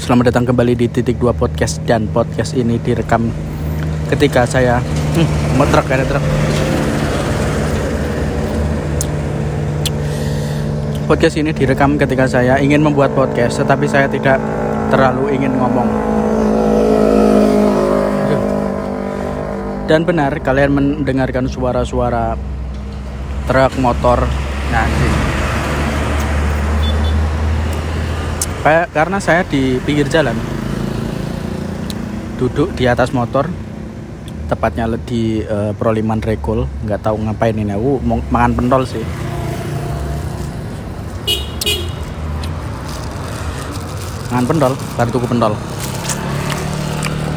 Selamat datang kembali di titik dua podcast dan podcast ini direkam ketika saya hmm, truk ada truk. Podcast ini direkam ketika saya ingin membuat podcast, tetapi saya tidak terlalu ingin ngomong. Dan benar kalian mendengarkan suara-suara truk motor nanti. Kayak karena saya di pinggir jalan. Duduk di atas motor tepatnya di uh, Proliman Rekul nggak tahu ngapain ini. Aku mau makan pentol sih. Makan pentol baru tuku pentol.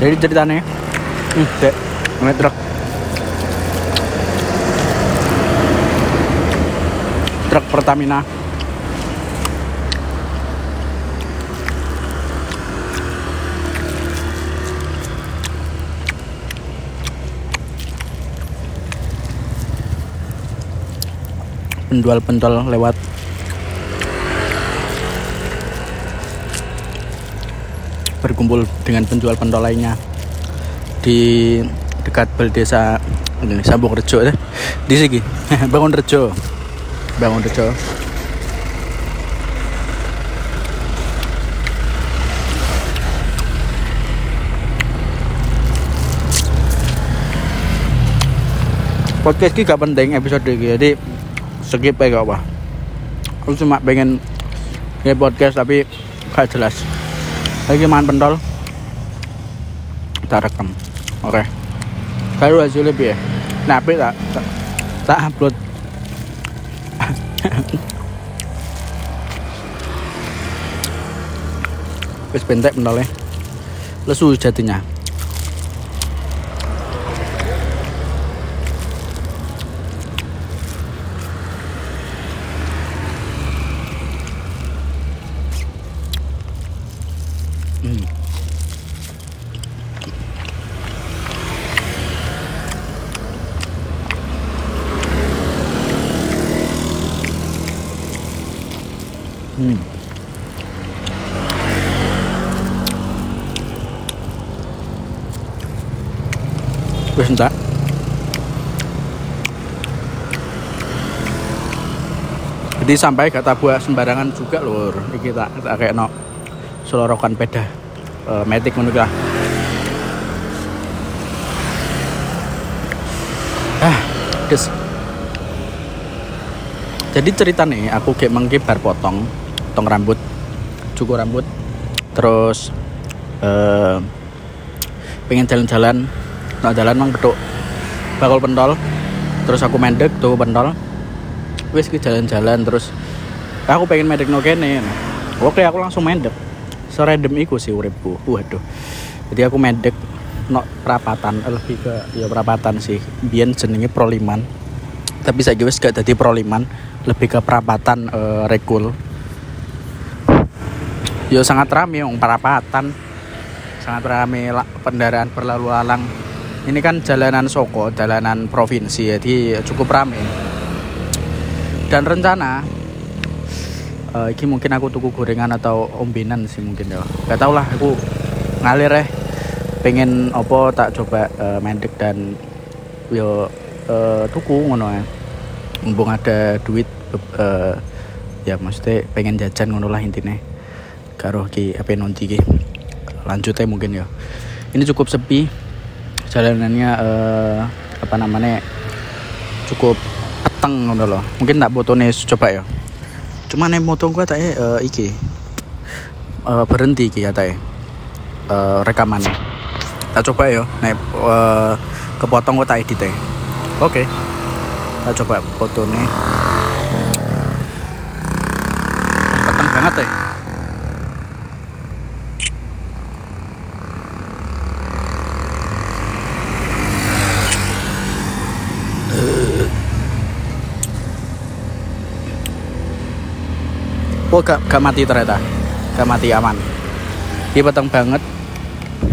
Jadi ceritanya hmm, dek truk. Truk Pertamina penjual-penjual lewat. Berkumpul dengan penjual pentol lainnya di dekat bel desa ini Sambung Rejo eh. di sini Bangun Rejo. Bangun Rejo. Podcast ini gak penting episode ini. Jadi skip aja gak apa. Aku cuma pengen ya podcast tapi gak jelas. Lagi main pentol. Kita rekam. Oke. Okay. baru hasilnya ya nah tapi tak? Tak, tak upload. Wis pentek pentolnya. Lesu jadinya Hmm. Wis entak. Jadi sampai kata buah sembarangan juga lur. Iki tak tak kayak no selorokan peda uh, metik ngono Ah, des. Jadi cerita nih, aku kayak mengki bar potong, potong rambut, cukur rambut, terus uh, pengen jalan-jalan, nah jalan mang betuk bakal pentol, terus aku mendek tuh pentol, wis ke jalan-jalan terus. Aku pengen mendek no kene, oke aku langsung mendek, serandom iku sih uripku, waduh, jadi aku mendek no perapatan. Lebih ke ya perapatan sih. Biar jenenge proliman. Tapi saya wis gak jadi proliman. Lebih ke perapatan uh, rekul. Yo sangat rame yang perapatan. Sangat rame kendaraan berlalu lalang. Ini kan jalanan Soko jalanan provinsi. Jadi cukup rame dan rencana uh, ini mungkin aku tuku gorengan atau ombenan sih mungkin ya. Gak tau lah aku ngalir ya. Pengen opo tak coba uh, mendek dan yo uh, tuku ngono ya. Mumpung ada duit uh, ya maksudnya pengen jajan ngono lah intinya karo ki apa nanti ki lanjutnya mungkin ya. Ini cukup sepi. Jalanannya uh, apa namanya cukup peteng ngono loh mungkin tak nih coba ya. Cuma nih moto gua tak uh, iki. Uh, berhenti ki ya tak uh, rekamannya kita coba ya nek uh, kepotong kok tak edit ya oke. Okay. kita coba fotonya peteng banget ya Oh gak, gak mati ternyata. Gak mati aman. Ini peteng banget.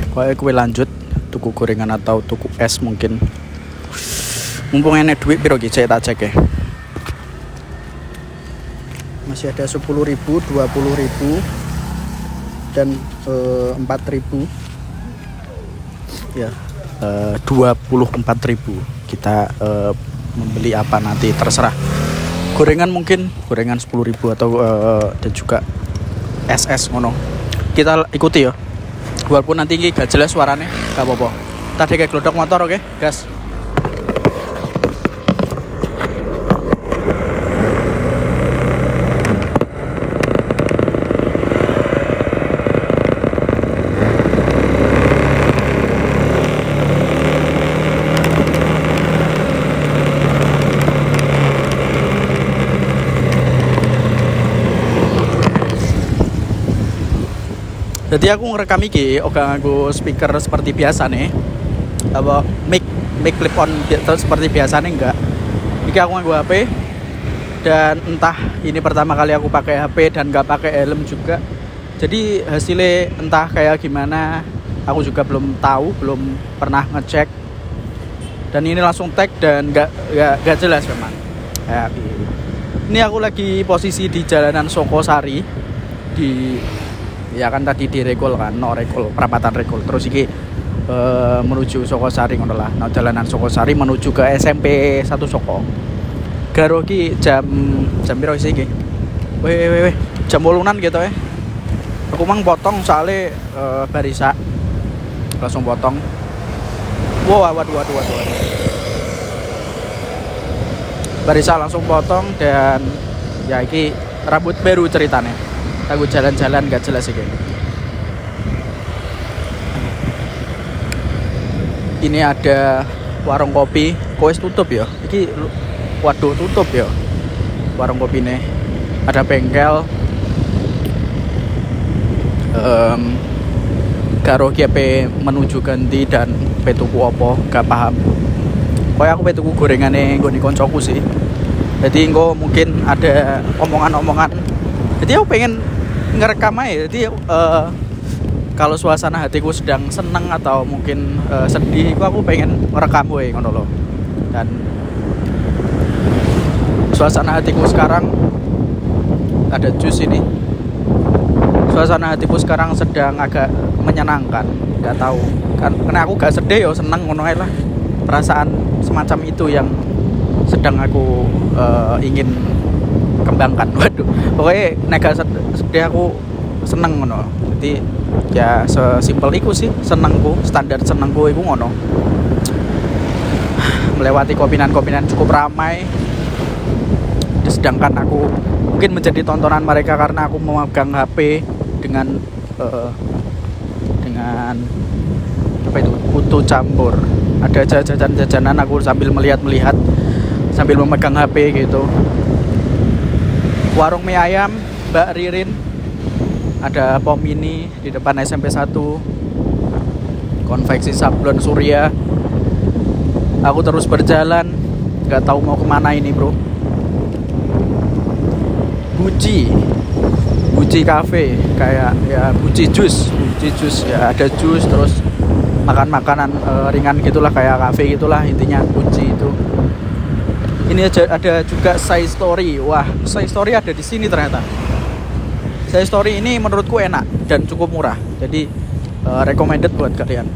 Pokoknya kue lanjut. Tuku gorengan atau tuku es mungkin. Mumpung enek duit piro saya tak cek ya. Masih ada 10 ribu 20 ribu dan uh, 4000 ya uh, 24.000 kita uh, membeli apa nanti terserah gorengan mungkin gorengan 10.000 atau uh, dan juga SS ngono. Kita ikuti ya. Walaupun nanti gak jelas suaranya gak apa-apa. Tadi kayak gelodok motor oke? Okay? gas jadi aku ngerekam iki oke aku speaker seperti biasa nih. Apa mic mic clip on seperti biasa nih enggak. Iki aku nganggo HP dan entah ini pertama kali aku pakai HP dan nggak pakai helm juga. Jadi hasilnya entah kayak gimana aku juga belum tahu belum pernah ngecek. Dan ini langsung tag dan nggak nggak jelas memang. Kayak ini aku lagi posisi di jalanan Sokosari di ya kan tadi di rekol kan no rekol perapatan rekol terus iki e, menuju Sokosari ngono lah. No jalanan Sokosari menuju ke SMP satu Soko. Garo ki jam jam piro sih iki? Weh weh weh jam bolunan gitu ya aku mang potong soalnya e, barisa langsung potong. Wow waduh waduh waduh, waduh. barisa langsung potong dan ya iki rambut baru ceritanya aku jalan-jalan gak jelas sih ini ada warung kopi koes tutup ya? Ini waduh tutup ya? Warung kopi nih ada bengkel. Um, karo GP menuju ganti dan petuku opo gak paham. Kau aku petuku gorengannya gue koncoku sih. Jadi gue mungkin ada omongan-omongan. Jadi aku pengen ngerekam aja. Jadi uh, kalau suasana hatiku sedang seneng atau mungkin uh, sedih aku, aku pengen ngerekam gue ngono loh dan suasana hatiku sekarang ada jus ini. Suasana hatiku sekarang sedang agak menyenangkan nggak tahu. Kan karena aku gak sedih yo seneng ngono lah. Perasaan semacam itu yang sedang aku uh, ingin kembangkan. Waduh pokoknya nega sedih aku seneng ngono. Jadi ya sesimpel itu sih senengku standar senengku itu ngono. Melewati kopinan-kopinan cukup ramai. Sedangkan aku mungkin menjadi tontonan mereka karena aku memegang HP dengan uh, dengan apa itu putu campur. Ada jajan-jajanan aku sambil melihat-melihat sambil memegang HP gitu. Warung mie ayam Mbak Ririn ada pom mini di depan SMP 1 konveksi sablon surya. Aku terus berjalan. Nggak tahu mau ke mana ini bro. Buci Buci Cafe. Kayak ya Buci Jus Buci Jus ya ada jus terus makan makanan e, ringan gitulah kayak cafe gitulah intinya Buci itu. Ini ada juga side story. Wah side story ada di sini ternyata side story ini menurutku enak dan cukup murah. Jadi uh, recommended buat kalian.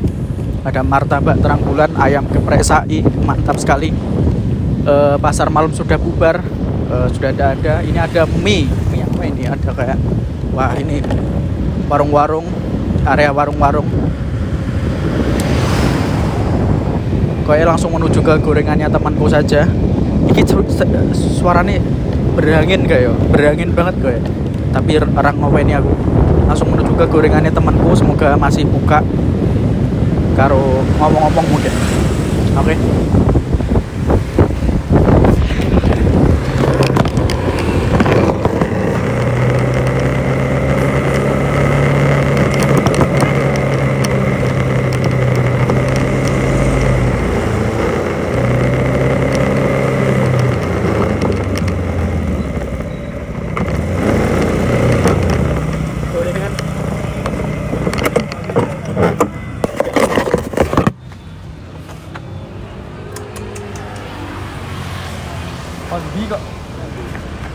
Ada martabak terang bulan ayam geprek sai mantap sekali. Uh, pasar malam sudah bubar uh, sudah ada ada. Ini ada mie. Mie apa ini? Ada kayak wah ini warung-warung area warung-warung. Kayak langsung menuju ke gorengannya temanku saja. Iki suaranya berangin ya berangin banget gue tapi orang ini aku langsung menuju ke gorengannya temanku semoga masih buka karo ngomong-ngomong mungkin oke okay?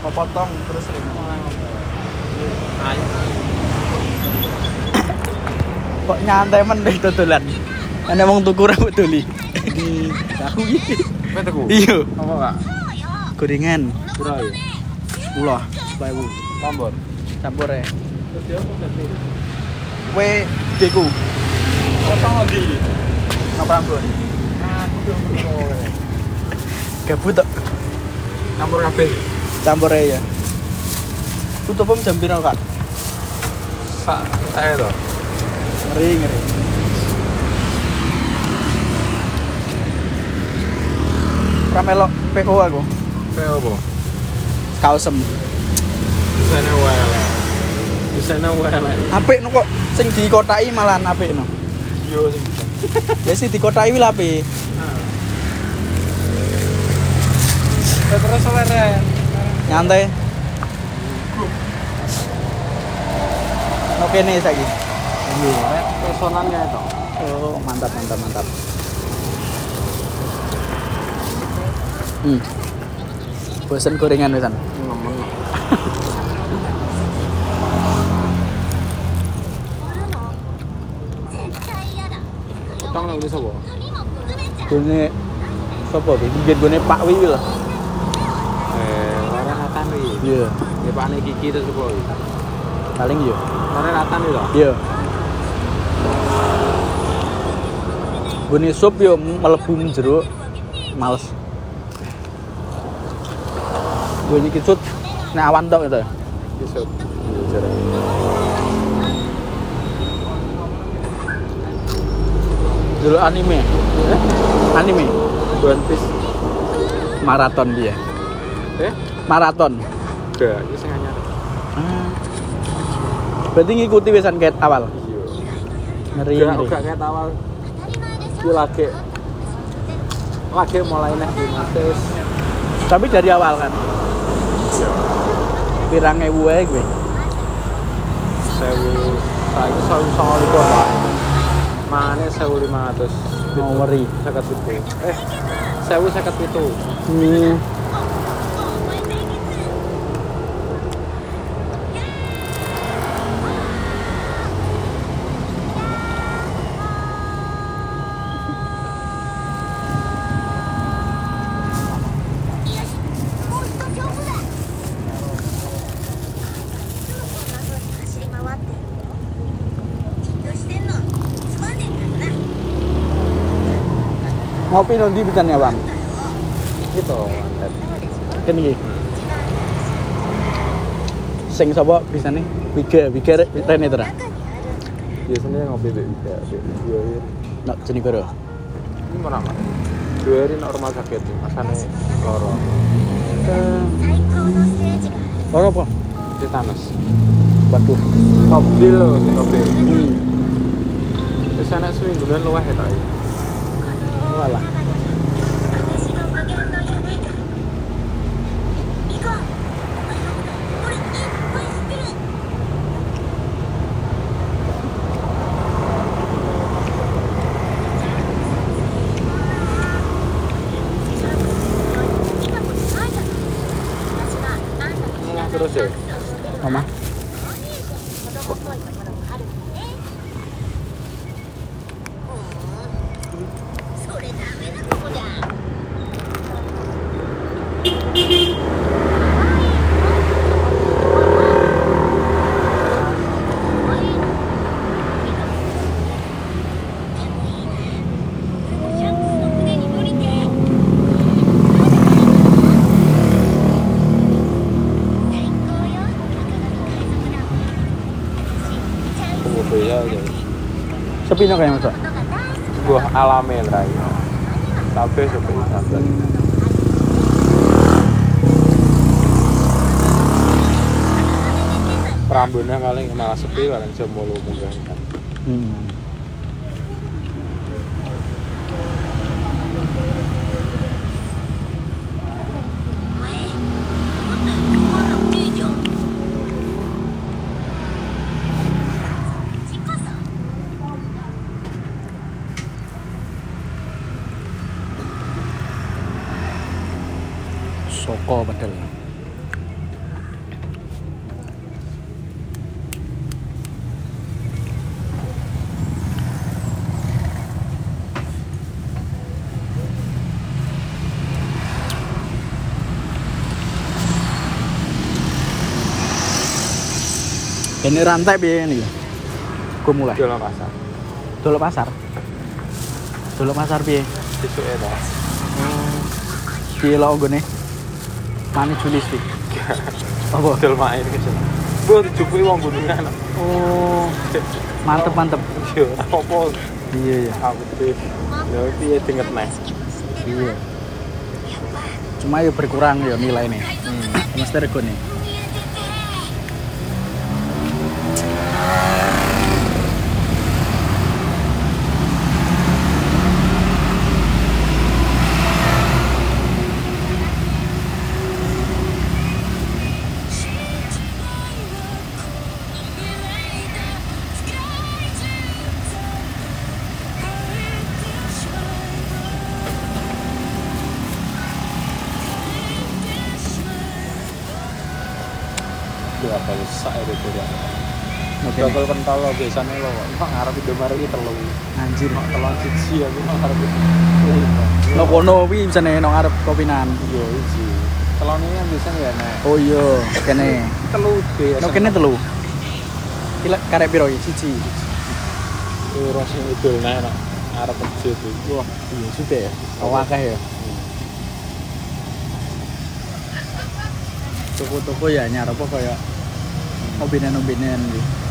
Potong terus kok nyantai men deh dodolan ana wong tuku rambut doli di aku iki Kowe tuku. iya Apa Kak? gorengan Pura ya. ulah bayu Tambor. campur ya Terus dia apa ganti? we deku Potong lagi. apa rambut pernah. gabut tok Campur kabeh. campur ya tutup pun jam piro kak Sak saya to. ngeri ngeri Ramelok PO aku Kayak apa? kaosem Desainnya welek. Desainnya welek. apik no kok sing dikotai malahan apik no Yo sing ya sih dikotai wis apik Terus leren. nyantai no kene saiki Yo, personalnya itu. oh mantap mantap mantap hmm bosen gorengan wisan. Potong nang bisa apa? gone sapa iki biyen gone Pak Wiwi lho Eh, leren Nathan iki. Iya Ya Pak Kiki terus iki? paling iya Leren Nathan iki lho. iya gone sup yo mlebu jero males gue iki cut nek awan tok gitu Besok. dulu anime Eh? anime One Piece. maraton dia Eh? maraton Udah, ini sing anyar. Ah. berarti ngikuti wisan kayak awal Iya. ngeri ngeri udah kayak awal. Iki lagi lagi mulai nih di Mates. tapi dari awal kan pirang ewu ae gue Sewu, saya sewu sama lima lah. Mana sewu lima ratus. mau ngeri Sekat itu. Eh, sewu sekat itu. hmm. Ngopi nanti bisa nih bang Gitu. mantap. kan sing sapa bisa nih Wiga Wiga Rene tera Biasanya ngopi di ya, dua hari. nak jenis karo Ini mana mas? Dua hari nak rumah sakit. Asane loro. Loro apa? Tetanus. Waduh. Mobil loh, mobil. Hmm. Terus anak semingguan luweh ya tadi. Sepi no kayak masa. Buah alami lah ya. Tapi sepi sampai. Perambunnya paling malah sepi paling semulu mungkin kan. Hmm. Soko padahal. Ini rantai piye ini? Gue mulai. Jual pasar. Dolo pasar. Dolo pasar piye? Besok ya lo gue Mani Julis pi. Apa? Jual main ke sana. Gue tujuh uang gunungan. Oh, mantep mantep. Yo, apa? Iya iya. Aku tuh. Ya piye tingkat nih. Iya. Cuma ya berkurang ya nilai nih. Hmm. Mesti rego nih. Bakal kental lo biasanya lo. Mak ngarep itu mari kita lo. Anjir. Mak telon siji aku mak ngarep itu. Lo kono wi bisa nih nong arep kopinan. Iya, iji. Telon ini kan biasanya ya nek. Oh iya, kene. Telu deh. No kene telu. Kila karek piro iki? Siji. Terus yang itu nek nek ngarep kecil tuh. Wah, Iya, sudah ya. Oh, akeh ya. Toko-toko ya nyar apa kaya obinan-obinan gitu.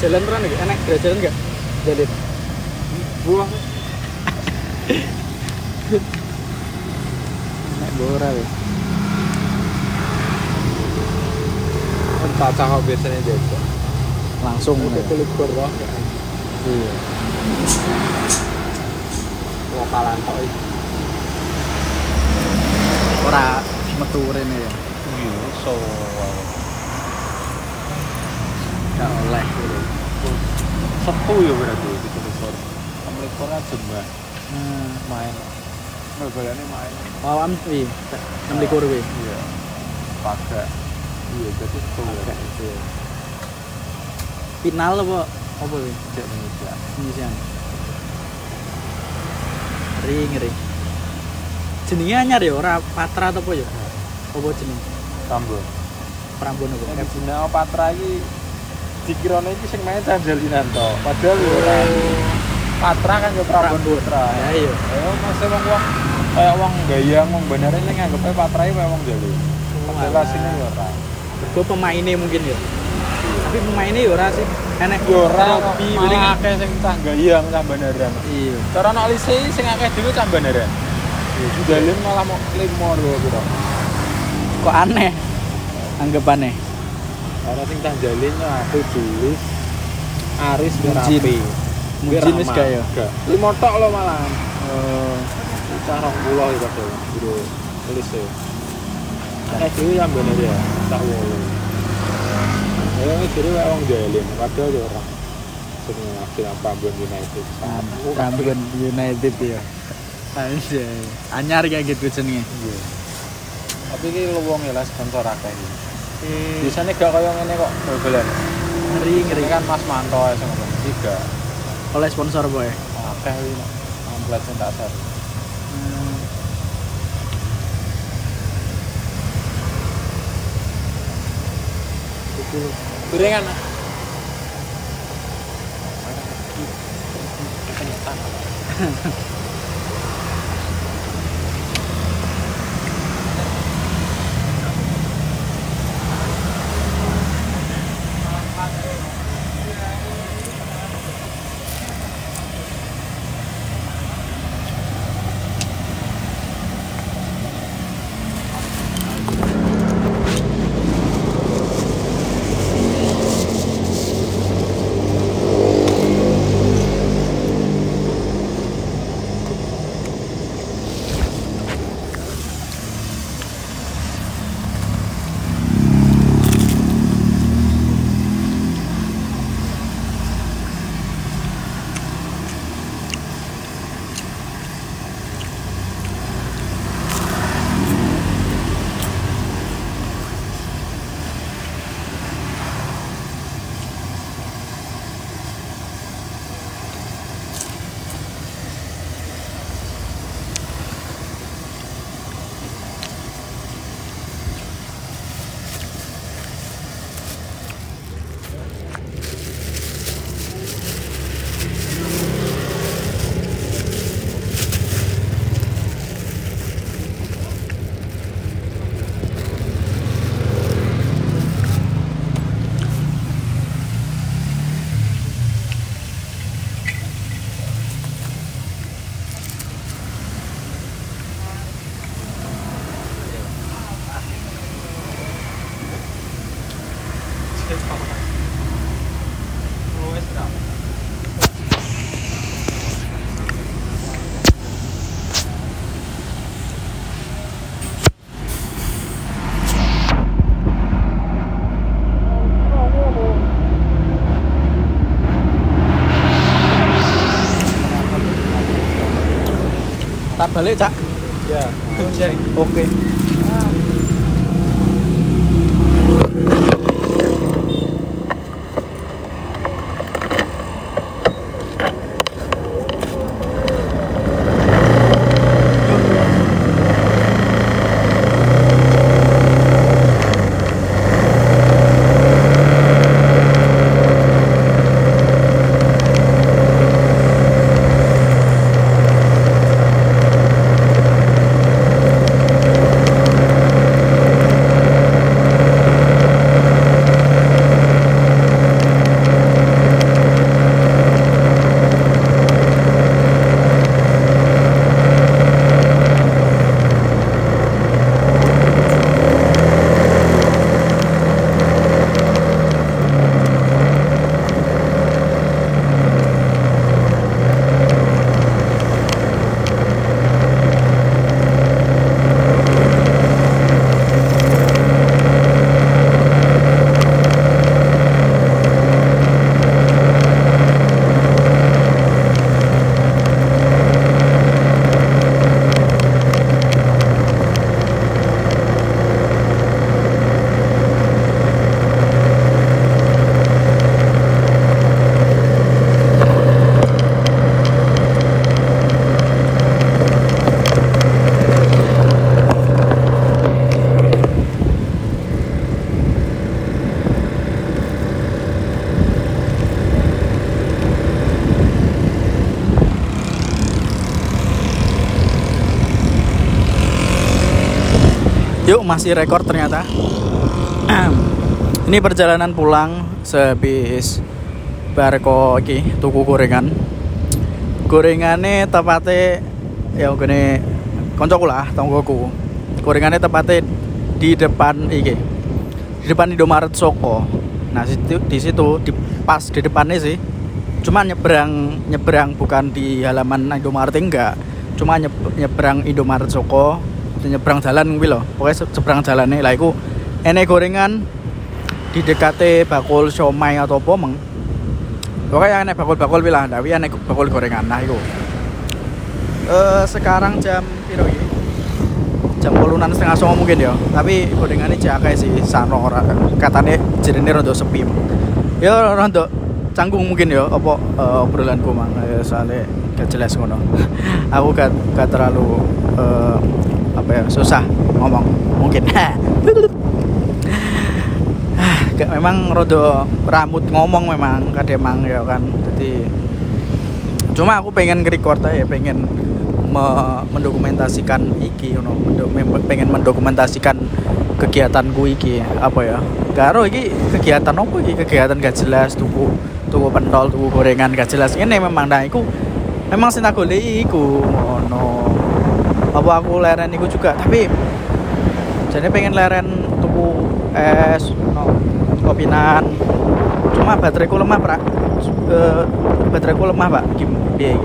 Jalan teran iki, enak gerak jalan enggak? Jalan. buah. Enak bora ya. Entah cah biasanya jadi. Langsung Udah kulit berwah. Iya. Lokalan tok iki. Ora metu rene ya. Iya, so. Enggak oleh. Setu ya berarti di Telukor. Telukor aja mbak Hmm. main. Bal-balannya main. Awam wi, 6 wi. Iya. Pakai. Iya, jadi setu ya. Itu ya. Final apa? Apa wi? Cek Indonesia. Indonesian. Ngeri ngeri. Jenenge anyar ya ora Patra atau apa ya? Apa jeneng? Tambah. Prambon apa? Dina Patra iki dikirane iki sing main Tanjalinan to. Padahal ya ora. Patra kan ya Prabon Putra. Ya iya. Ya masih wong wong kayak wong gayang wong bener ini nganggepnya Patra iki wong jali. Padahal asine ya ora. Gue pemainnya mungkin ya. Tapi pemainnya ya ora sih. Enek Ya ora malah paling- akeh sing cah gayang cah beneran. Iya. Cara nek lise sing akeh dhewe cah beneran. Jalin malah mau limo lho. Kok aneh? Anggapannya. Karena sing cah jalin ya aku Julis Aris Mujin. Rapi. Mujin wis gak ya? Limo tok lo malah. Oh. Cah 20 iki padahal. Bro. Tulis ya. Nek dhewe yang bener ya, tak wolu. Ya ini jadi kayak wong jalin, padahal ya orang sing ngasih Prambon United. Prambon United ya. Anjay. Anyar kayak gitu jenenge. Iya. Tapi ini lu wong ya lah sponsor akeh iki. Hmm. biasanya gak kayak ini kok bol-bolan ngeri ngeri. Kan Mas Manto ya sama Bang Tiga oleh sponsor boy ya? akeh iki komplit sing tak share Gorengan Balik cak? Ya oke. Yuk masih rekor ternyata. Ini perjalanan pulang sehabis barko iki tuku gorengan. Gorengannya tepatnya ya gini koncoku lah tonggoku. Gorengannya tepatnya di depan iki. Di depan Indomaret Soko. Nah, situ di situ di pas di depannya sih. Cuma nyebrang nyebrang bukan di halaman Indomaret enggak. Cuma nyeb- nyebrang Indomaret Soko nyebrang jalan kuwi lho. Pokoknya se- seberang jalannya lah iku ene gorengan di dekate bakul siomay atau apa meng. Pokoknya enek bakul-bakul kuwi lah, tapi enek bakul gorengan. Nah iku. Eh sekarang jam piro iki? Jam polunan setengah songo mungkin ya. Tapi gorengannya jakake sih sano ora katane jerene rada sepi. Ya rada canggung mungkin ya apa eh, obrolanku mang Eh, soalnya gak jelas ngono. Aku gak, gak terlalu eh, apa ya susah ngomong mungkin. Gak memang rodo rambut ngomong memang kadang emang ya kan. Jadi cuma aku pengen record aja pengen me- mendokumentasikan iki you know, mendo- pengen mendokumentasikan kegiatanku iki apa ya. Karo iki kegiatan apa iki? Kegiatan gak jelas tuku tuku pentol tuku gorengan gak jelas. Ini memang nah iku memang goleki iku ngono apa aku leren iku juga tapi jadi pengen leren tuku es no, kopinan. Cuma bateraiku lemah pak. Eh, bateraiku lemah pak gim iki?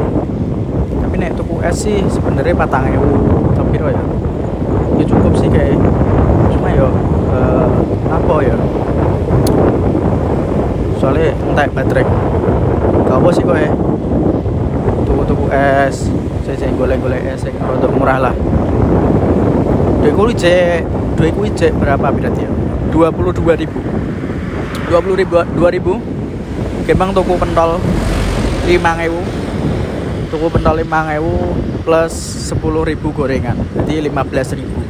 tapi nek tuku es sih sebenarnya patang ewu tapi ya. Ya cukup sih kayak cuma yo eh, apa ya? Soalnya entek baterai. Gak apa sih kok ya tuku-tuku es saya saya golek-golek es yang untuk murah lah. Duitku ijek duitku ijek berapa berarti ya 22 ribu. 20 ribu 2 ribu. Kembang tuku pentol 5 ewu tuku pentol 5 ewu plus 10 ribu gorengan. Jadi 15 ribu.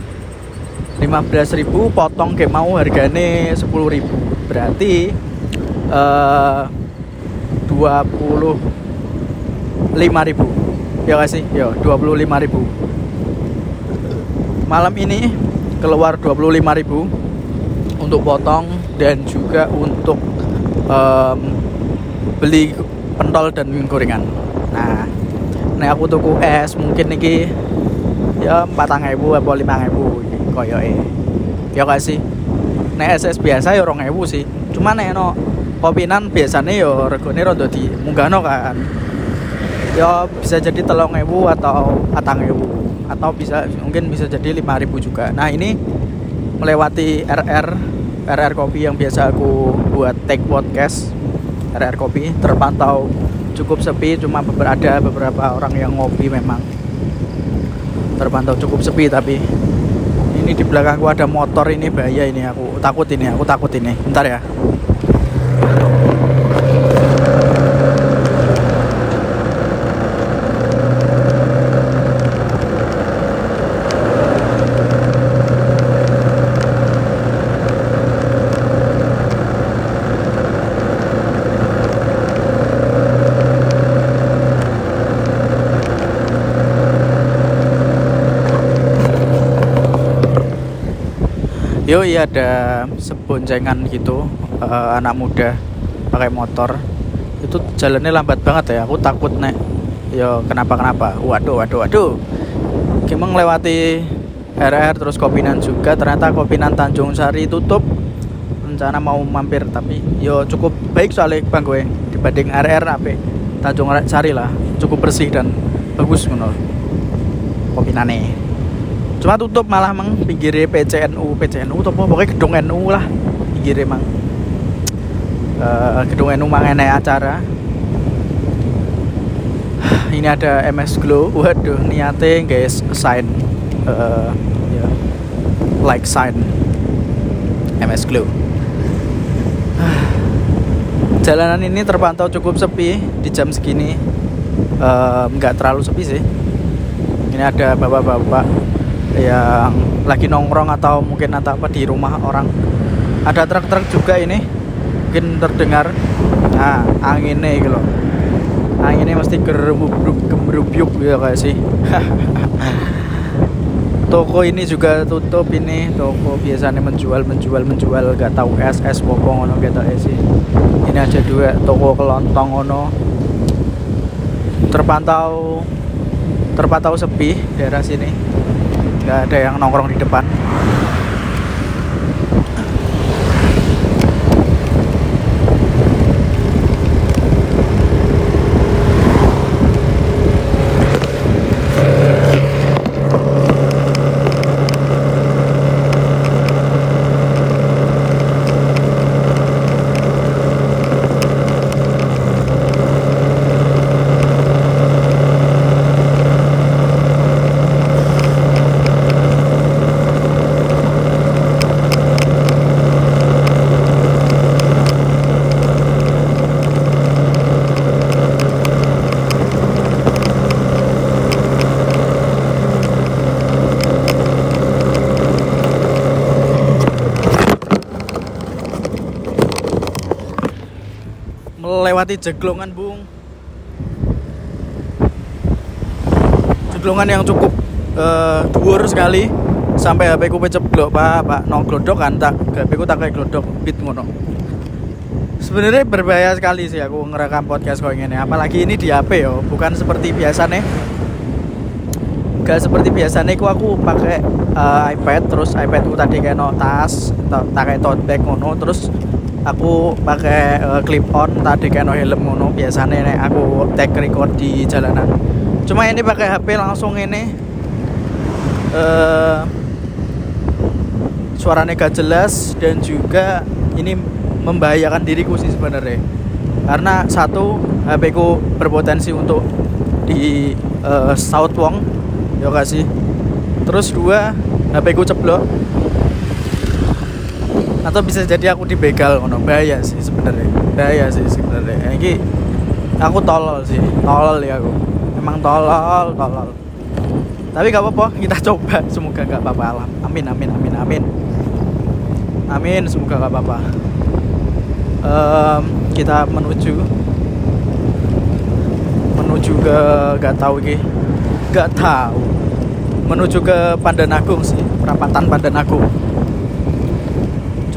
15 ribu potong kayak mau harganya 10 ribu. Berarti eh 25 ribu ya gak sih? Ya 25 ribu. Malam ini keluar 25 ribu untuk potong dan juga untuk em, beli pentol dan gorengan. Nah nek aku tuku es mungkin iki ya 4000 apa 5000 koyoke. Ya gak sih? Nek es biasa ya 2000 sih. Cuma nek no kopinan biasanya ya regane rada di munggahno kan ya bisa jadi telung ewu atau patang ewu. Atau bisa mungkin bisa jadi lima ribu juga. Nah ini melewati RR RR kopi yang biasa aku buat take podcast. RR kopi terpantau cukup sepi cuma ada beberapa orang yang ngopi memang. Terpantau cukup sepi tapi ini di belakangku ada motor ini bahaya ini aku takut ini aku takut ini. Bentar ya Yo iya ada seboncengan gitu uh, anak muda pakai motor. Itu jalannya lambat banget ya aku takut nek yo kenapa kenapa waduh waduh. Waduh Gimana melewati RR terus Kopinan juga ternyata Kopinan Tanjung Sari tutup. Rencana mau mampir tapi yo cukup baik soalnya bang gue dibanding RR apa Tanjung Sari lah cukup bersih dan bagus menurut Kopinane cuma tutup malah mang. Pinggir PCNU PCNU atau pokoknya gedung NU lah pinggir emang uh, gedung NU mang enak acara. Ini ada MS Glow. Waduh niatnya guys sign. Uh, ya, like sign. MS Glow. Jalanan ini terpantau cukup sepi di jam segini. Nggak uh, terlalu sepi sih. Ini ada bapak-bapak yang lagi nongkrong atau mungkin atau apa di rumah orang. Ada truk-truk juga ini mungkin terdengar. Nah anginnya gitu loh anginnya mesti gemerubyuk gitu kayak sih. Toko ini juga tutup ini. Toko biasanya menjual menjual menjual. Gak tahu es es bokong ono gitu sih. Ini aja dua toko kelontong ono terpantau terpantau sepi daerah sini nggak ada yang nongkrong di depan melewati jeglongan bung. Jeglongan yang cukup uh, dhuwur sekali. Sampai HP ku peceblok pak. Pak no glodok kan tak? HP ku tak kayak glodok bit ngono. Sebenarnya berbahaya sekali sih aku ngerekam podcast kau ini apalagi ini di HP yo. Bukan seperti biasa nih gak seperti biasa nih aku aku pakai uh, iPad. Terus iPad ku tadi kayak no tas tak kayak tote bag ngono. Terus aku pakai uh, clip on tadi kayak no helm ngono. Biasanya nih aku take record di jalanan. Cuma ini pakai HP langsung ini. Uh, suaranya gak jelas dan juga ini membahayakan diriku sih sebenarnya. Karena satu HP ku berpotensi untuk di uh, South Wong. Ya kasih terus dua HP ku ceblok atau bisa jadi aku dibegal ngono? Bahaya sih sebenarnya. Bahaya sih sebenarnya. Ini aku tolol sih. Tolol ya aku. Emang tolol tolol. Tapi gak apa-apa kita coba. Semoga gak apa-apa. Alam. Amin amin amin amin. Amin semoga gak apa-apa. Um, kita menuju menuju ke gak tahu ini. Gak tahu. Menuju ke Pandanagung sih. Perapatan Pandanagung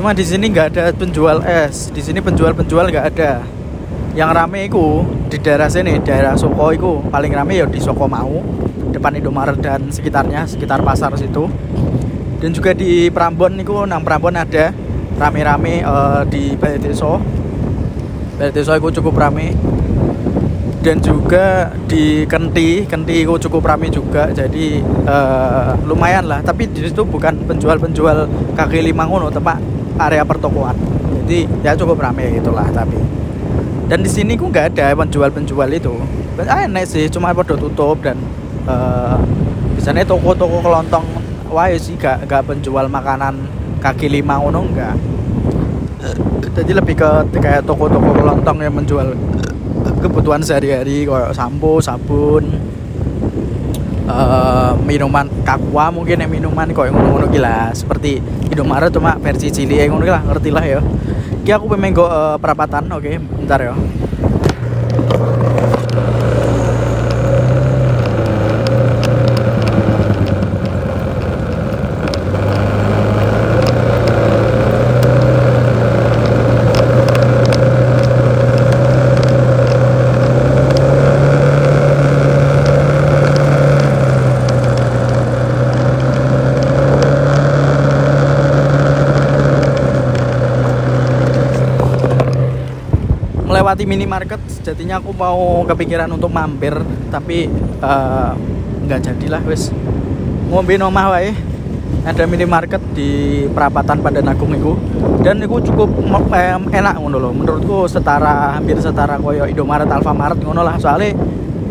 Cuma di sini nggak ada penjual es. Di sini penjual-penjual nggak ada. Yang rame itu di daerah sini, daerah Soko itu paling rame ya di Soko Mau, depan Indomaret dan sekitarnya, sekitar pasar situ. Dan juga di Prambon itu, nang Prambon ada rame-rame uh, di Balai Deso itu cukup rame. Dan juga di Kenti, Kenti itu cukup rame juga. Jadi uh, lumayan lah. Tapi di situ bukan penjual-penjual kaki lima ngono, tempat area pertokoan. Jadi ya cukup ramai gitulah tapi. Dan di sini kok nggak ada penjual-penjual itu. Enak sih cuma pada tutup dan uh, biasanya toko-toko kelontong wae sih gak gak penjual makanan kaki lima ngono enggak jadi lebih ke kayak toko-toko kelontong yang menjual kebutuhan sehari-hari kayak sampo sabun eh, minuman kakua mungkin yang minuman kok ngono-ngono gila seperti Indomaret cuma versi cilik ngono lah ngerti lah ya. Ki aku pengen go eh, perapatan oke bentar ya melewati minimarket sejatinya aku mau kepikiran untuk mampir tapi eh, nggak jadilah wes ngombe nomah wae ada minimarket di perapatan pada Nagung itu dan itu cukup enak ngono loh menurutku setara hampir setara koyo Indomaret Alfamaret ngono lah. Soalnya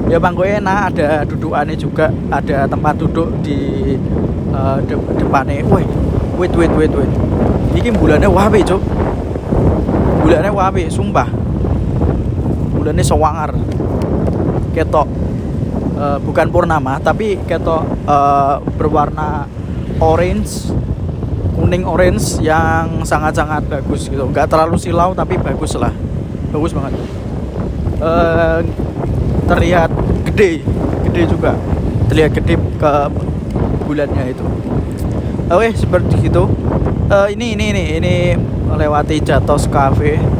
ya bang enak ada dudukannya juga ada tempat duduk di eh, de- depannya. Wait wait wait wait wait. Ini bulannya wabe cuk. Bulannya wabe sumpah bulannya sewangar ketok eh, bukan purnama tapi ketok eh, berwarna orange kuning orange yang sangat-sangat bagus gitu. Nggak terlalu silau tapi bagus lah. Bagus banget. Eh, terlihat gede gede juga. Terlihat gede ke bulannya itu. Oke seperti itu. Eh, ini ini ini ini melewati Jatos Cafe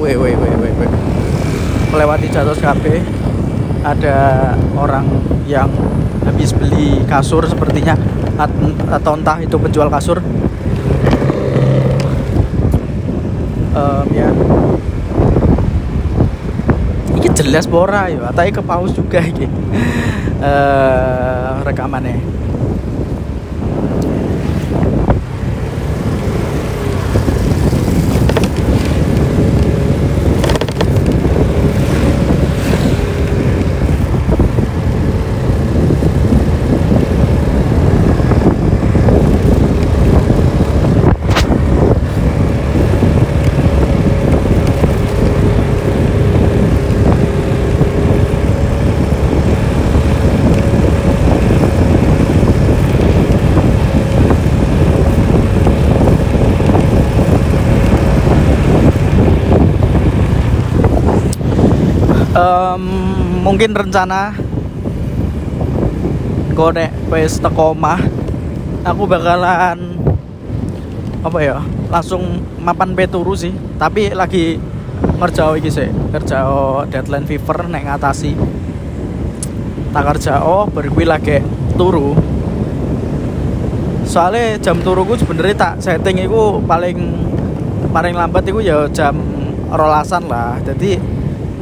Wait, wait, wait, wait, wait. Melewati Jatos Cafe ada orang yang habis beli kasur sepertinya At- atau entah itu penjual kasur. Em, ya. Ini jelas bora ya, atau ke paus juga iki. Eh rekamannya. Mungkin rencana kok nek wis teko aku bakalan apa ya langsung mapan pe turu sih. Tapi lagi ngerjao iki sih ngerjao deadline fever nek ngatasi. Tak kerjao baru kuwi lagi turu. Soalnya jam turuku sebenarnya tak setting itu paling paling lambat itu ya jam rolasan lah. Jadi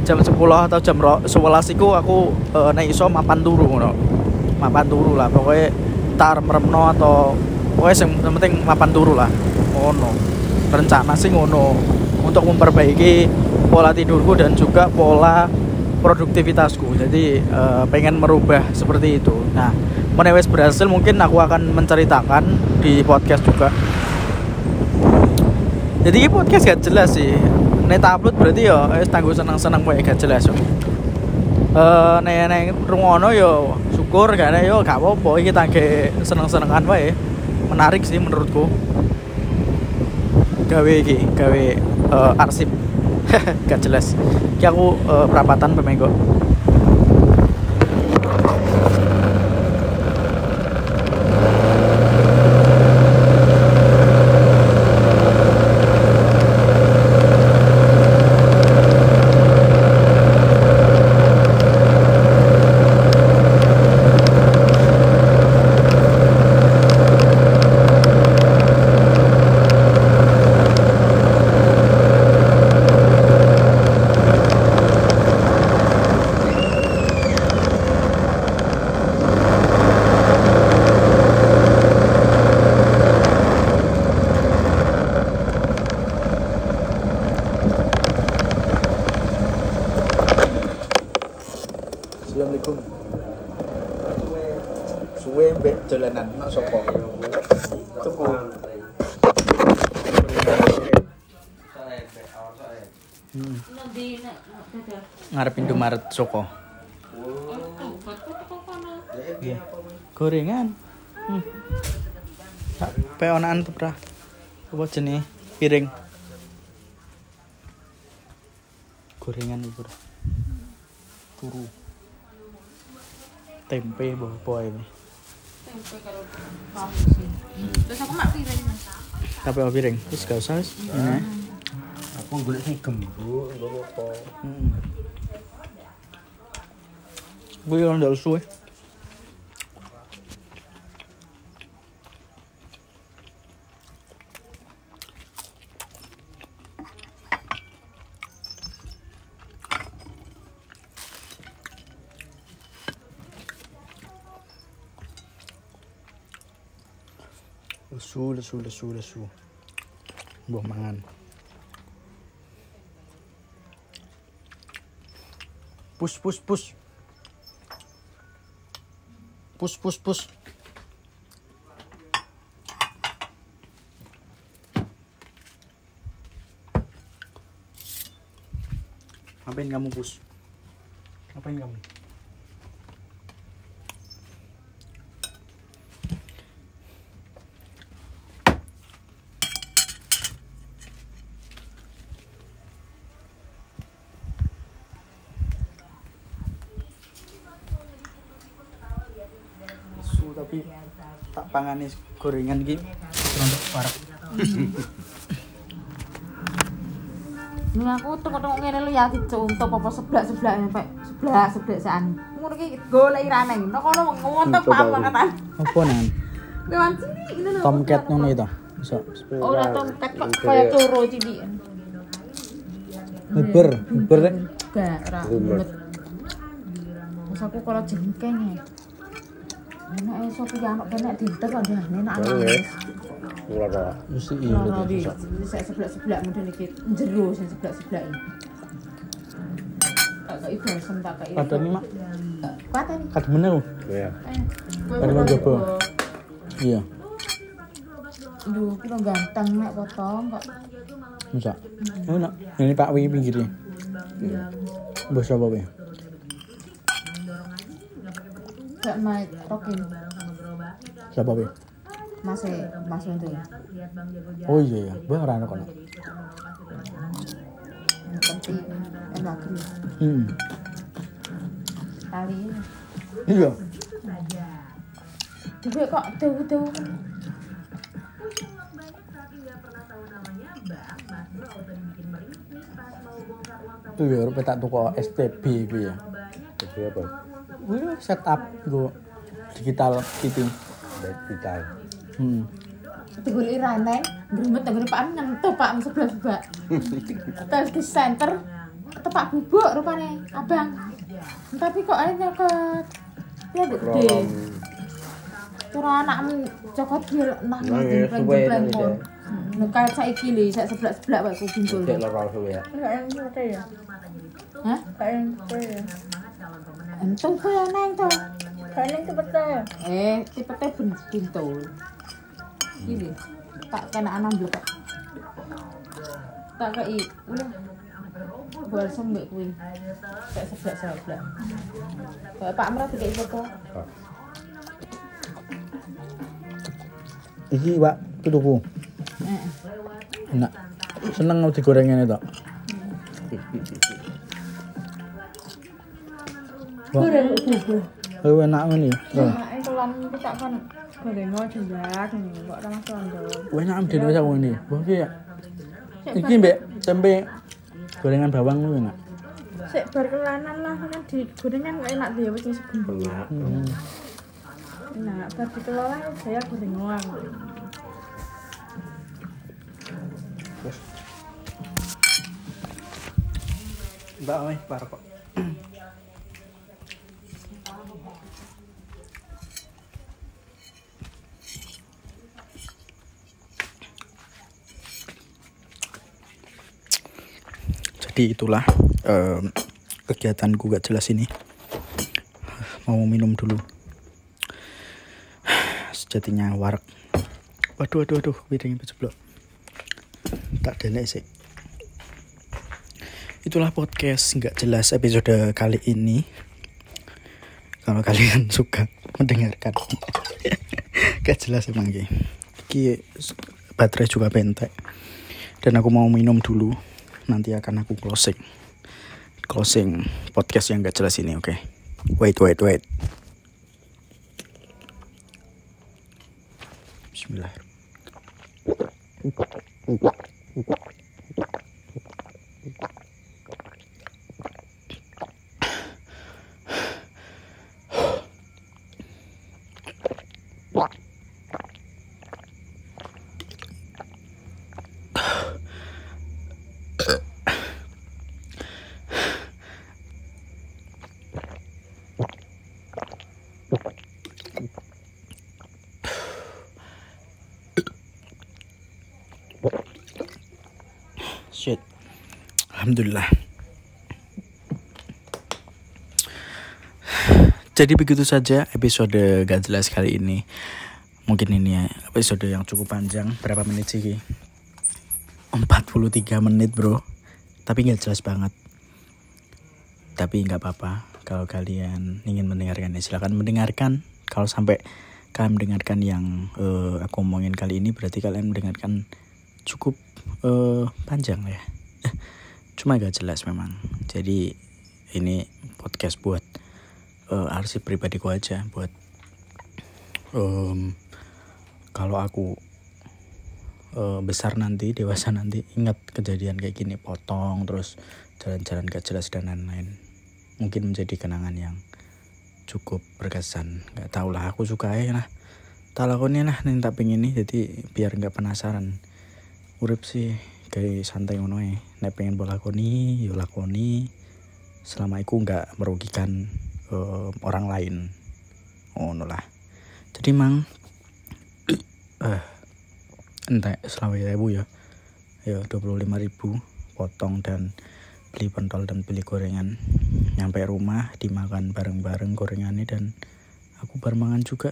jam 10 atau jam ro- 11 itu aku eh, nek iso mapan turu ngono. Mapan turu lah pokoknya tar meremno atau pokoknya yang, penting mapan turu lah ngono. Rencana sih ngono. Untuk memperbaiki pola tidurku dan juga pola produktivitasku. Jadi eh, pengen merubah seperti itu. Nah menewes berhasil mungkin aku akan menceritakan di podcast juga. Jadi podcast gak jelas sih Nek tak upload berarti ya wis tanggo seneng-seneng wae gak jelas. Eh nek nek rungono yo syukur gak nek yo gak apa-apa iki tangge seneng-senengan wae. Menarik sih menurutku. Gawe iki, gawe eh, arsip. gak jelas. Ki aku eh, perapatan pemenggo. Assalamualaikum. suwe mbek dolanan nak sapa tuku Hmm. Nanti nek dadah. ngarep Indomaret Soko. Oh, kono. Gorengan. Hmm. Tak peonaan tuh, Pra. Apa jenis piring? Gorengan itu, Pra. Turu. Tempe apa ini? Tempe. Terus aku mak piring. Tapi apa piring? Terus gak usah. Ini. Aku golek sing gembuk, apa-apa. Gue orang ndak suwe. Lesu, lesu, lesu, lesu. Buah mangan. Push, push, push. Push, push, push. Ngapain kamu push? Ngapain kamu? Su tapi tak pangani gorengan iki rontok parek. Ning aku tengok-tengok ngene lho ya dicontoh apa seblak-seblak sampai seblak seblak san. Ngono ki golek raneng. Nek kono ngontep Coba paham. Apa nan? Lewat sini ini lho. Tomcat ngono itu. Iso. Oh, ora tomcat kok kaya coro cilik. Hiber kan. Gak, ora aku kalau jengkeng ya. Enak sopi ya, anak kok enak. Mesti iya. Di, saya sebelah-sebelah iki, jero sebelah-sebelah ini. Tak kei bosen, tak kei. Ada nih mak. Kuat ini. Kad menel. Ya. Ada mau coba. Iya. Duh, kira ganteng nek potong kok. Bisa. Oh, nak. Ini Pak Wi pinggirnya. Bos apa ya? Gak naik rokin. Siapa ya? Mas e, Mas itu. Oh iya ya, bah ora ono kono. Penting enak. Hmm. Kali ini. Iya. Juga kok dewu-dewu. Iya, rupa tak tuku STB ya. Jadi apa? Wih, setup go digital fitting. Digital. Hmm. Digoleki raneng, gremet nggone Pak nyentuh Pak sebelah-sebelah. Terus di center tepak bubuk rupane abang. Tapi kok ae nyokot. Ya gede. Cara anakmu cokot dia nah Nah, ya, suwe jempleng itu, pun. Nek kayak saiki lho, sak sebelah-sebelah wae kumpul. Cek loro suwe ya. Kok yang neng to. Kalian cepetnya. Eh, tipete ben pintul. Ini tak kena anam blek. Tak kei. Ulah. Bal sembek kuwi. Tak seblak-seblak. Kok Pak Amra dikei foto. Iki, Pak, tutuku. Heeh. Enak. Seneng mau digorengin itu. Oh, enak kok enak. Wah, iki ya. Iki mbek tempe gorengan bawang lu enak. Sik bar kelanan lah kan di gorengan kok enak dia wis segumpul. Bar dikelola saya gorengan. Mbak, weh, kok. Jadi itulah em, kegiatanku gak jelas ini. Mau minum dulu. sejatinya warak. Waduh waduh waduh piringnya kejeblok tak delek sih. Itulah podcast nggak jelas episode kali ini. Kalau kalian suka mendengarkan. Gak jelas emang. Ki baterai juga bentek. Dan aku mau minum dulu nanti akan aku closing. Closing podcast yang gak jelas ini oke? Wait wait wait. Bismillah alhamdulillah. Jadi begitu saja episode gak jelas kali ini. Mungkin ini ya episode yang cukup panjang. Berapa menit sih Ki? 43 menit bro. Tapi gak jelas banget. Tapi nggak apa-apa. Kalau kalian ingin mendengarkan ya silakan mendengarkan. Kalau sampai kalian mendengarkan yang eh, aku omongin kali ini berarti kalian mendengarkan cukup eh, panjang ya cuma gak jelas memang. Jadi ini podcast buat eh, arsip pribadiku aja buat em, kalau aku eh, besar nanti dewasa nanti ingat kejadian kayak gini potong terus jalan-jalan gak jelas dan lain-lain. Mungkin menjadi kenangan yang cukup berkesan. Nggak tau lah aku suka ya nah tak lakoni lah nih tak pengen nih jadi biar nggak penasaran. Urip sih kayak santai ngono ae. Nek pengen bola lakoni yo lakoni. Selama itu nggak merugikan eh, orang lain. Ngono lah. Jadi mang eh selama ribu ya ya dua puluh ribu potong dan beli pentol dan beli gorengan. Nyampe rumah dimakan bareng-bareng gorengannya dan aku barmangan juga.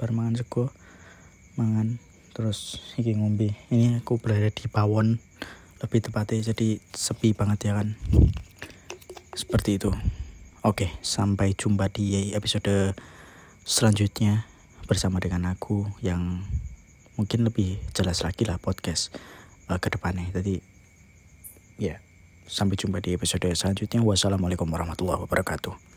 Barmangan sego mangan. Terus iki ngombe. Ini aku berada di pawon lebih tepatnya jadi sepi banget ya kan? Seperti itu. Oke sampai jumpa di episode selanjutnya bersama dengan aku yang mungkin lebih jelas lagi lah podcast uh, ke depannya. Jadi ya sampai jumpa di episode selanjutnya. Wassalamualaikum warahmatullahi wabarakatuh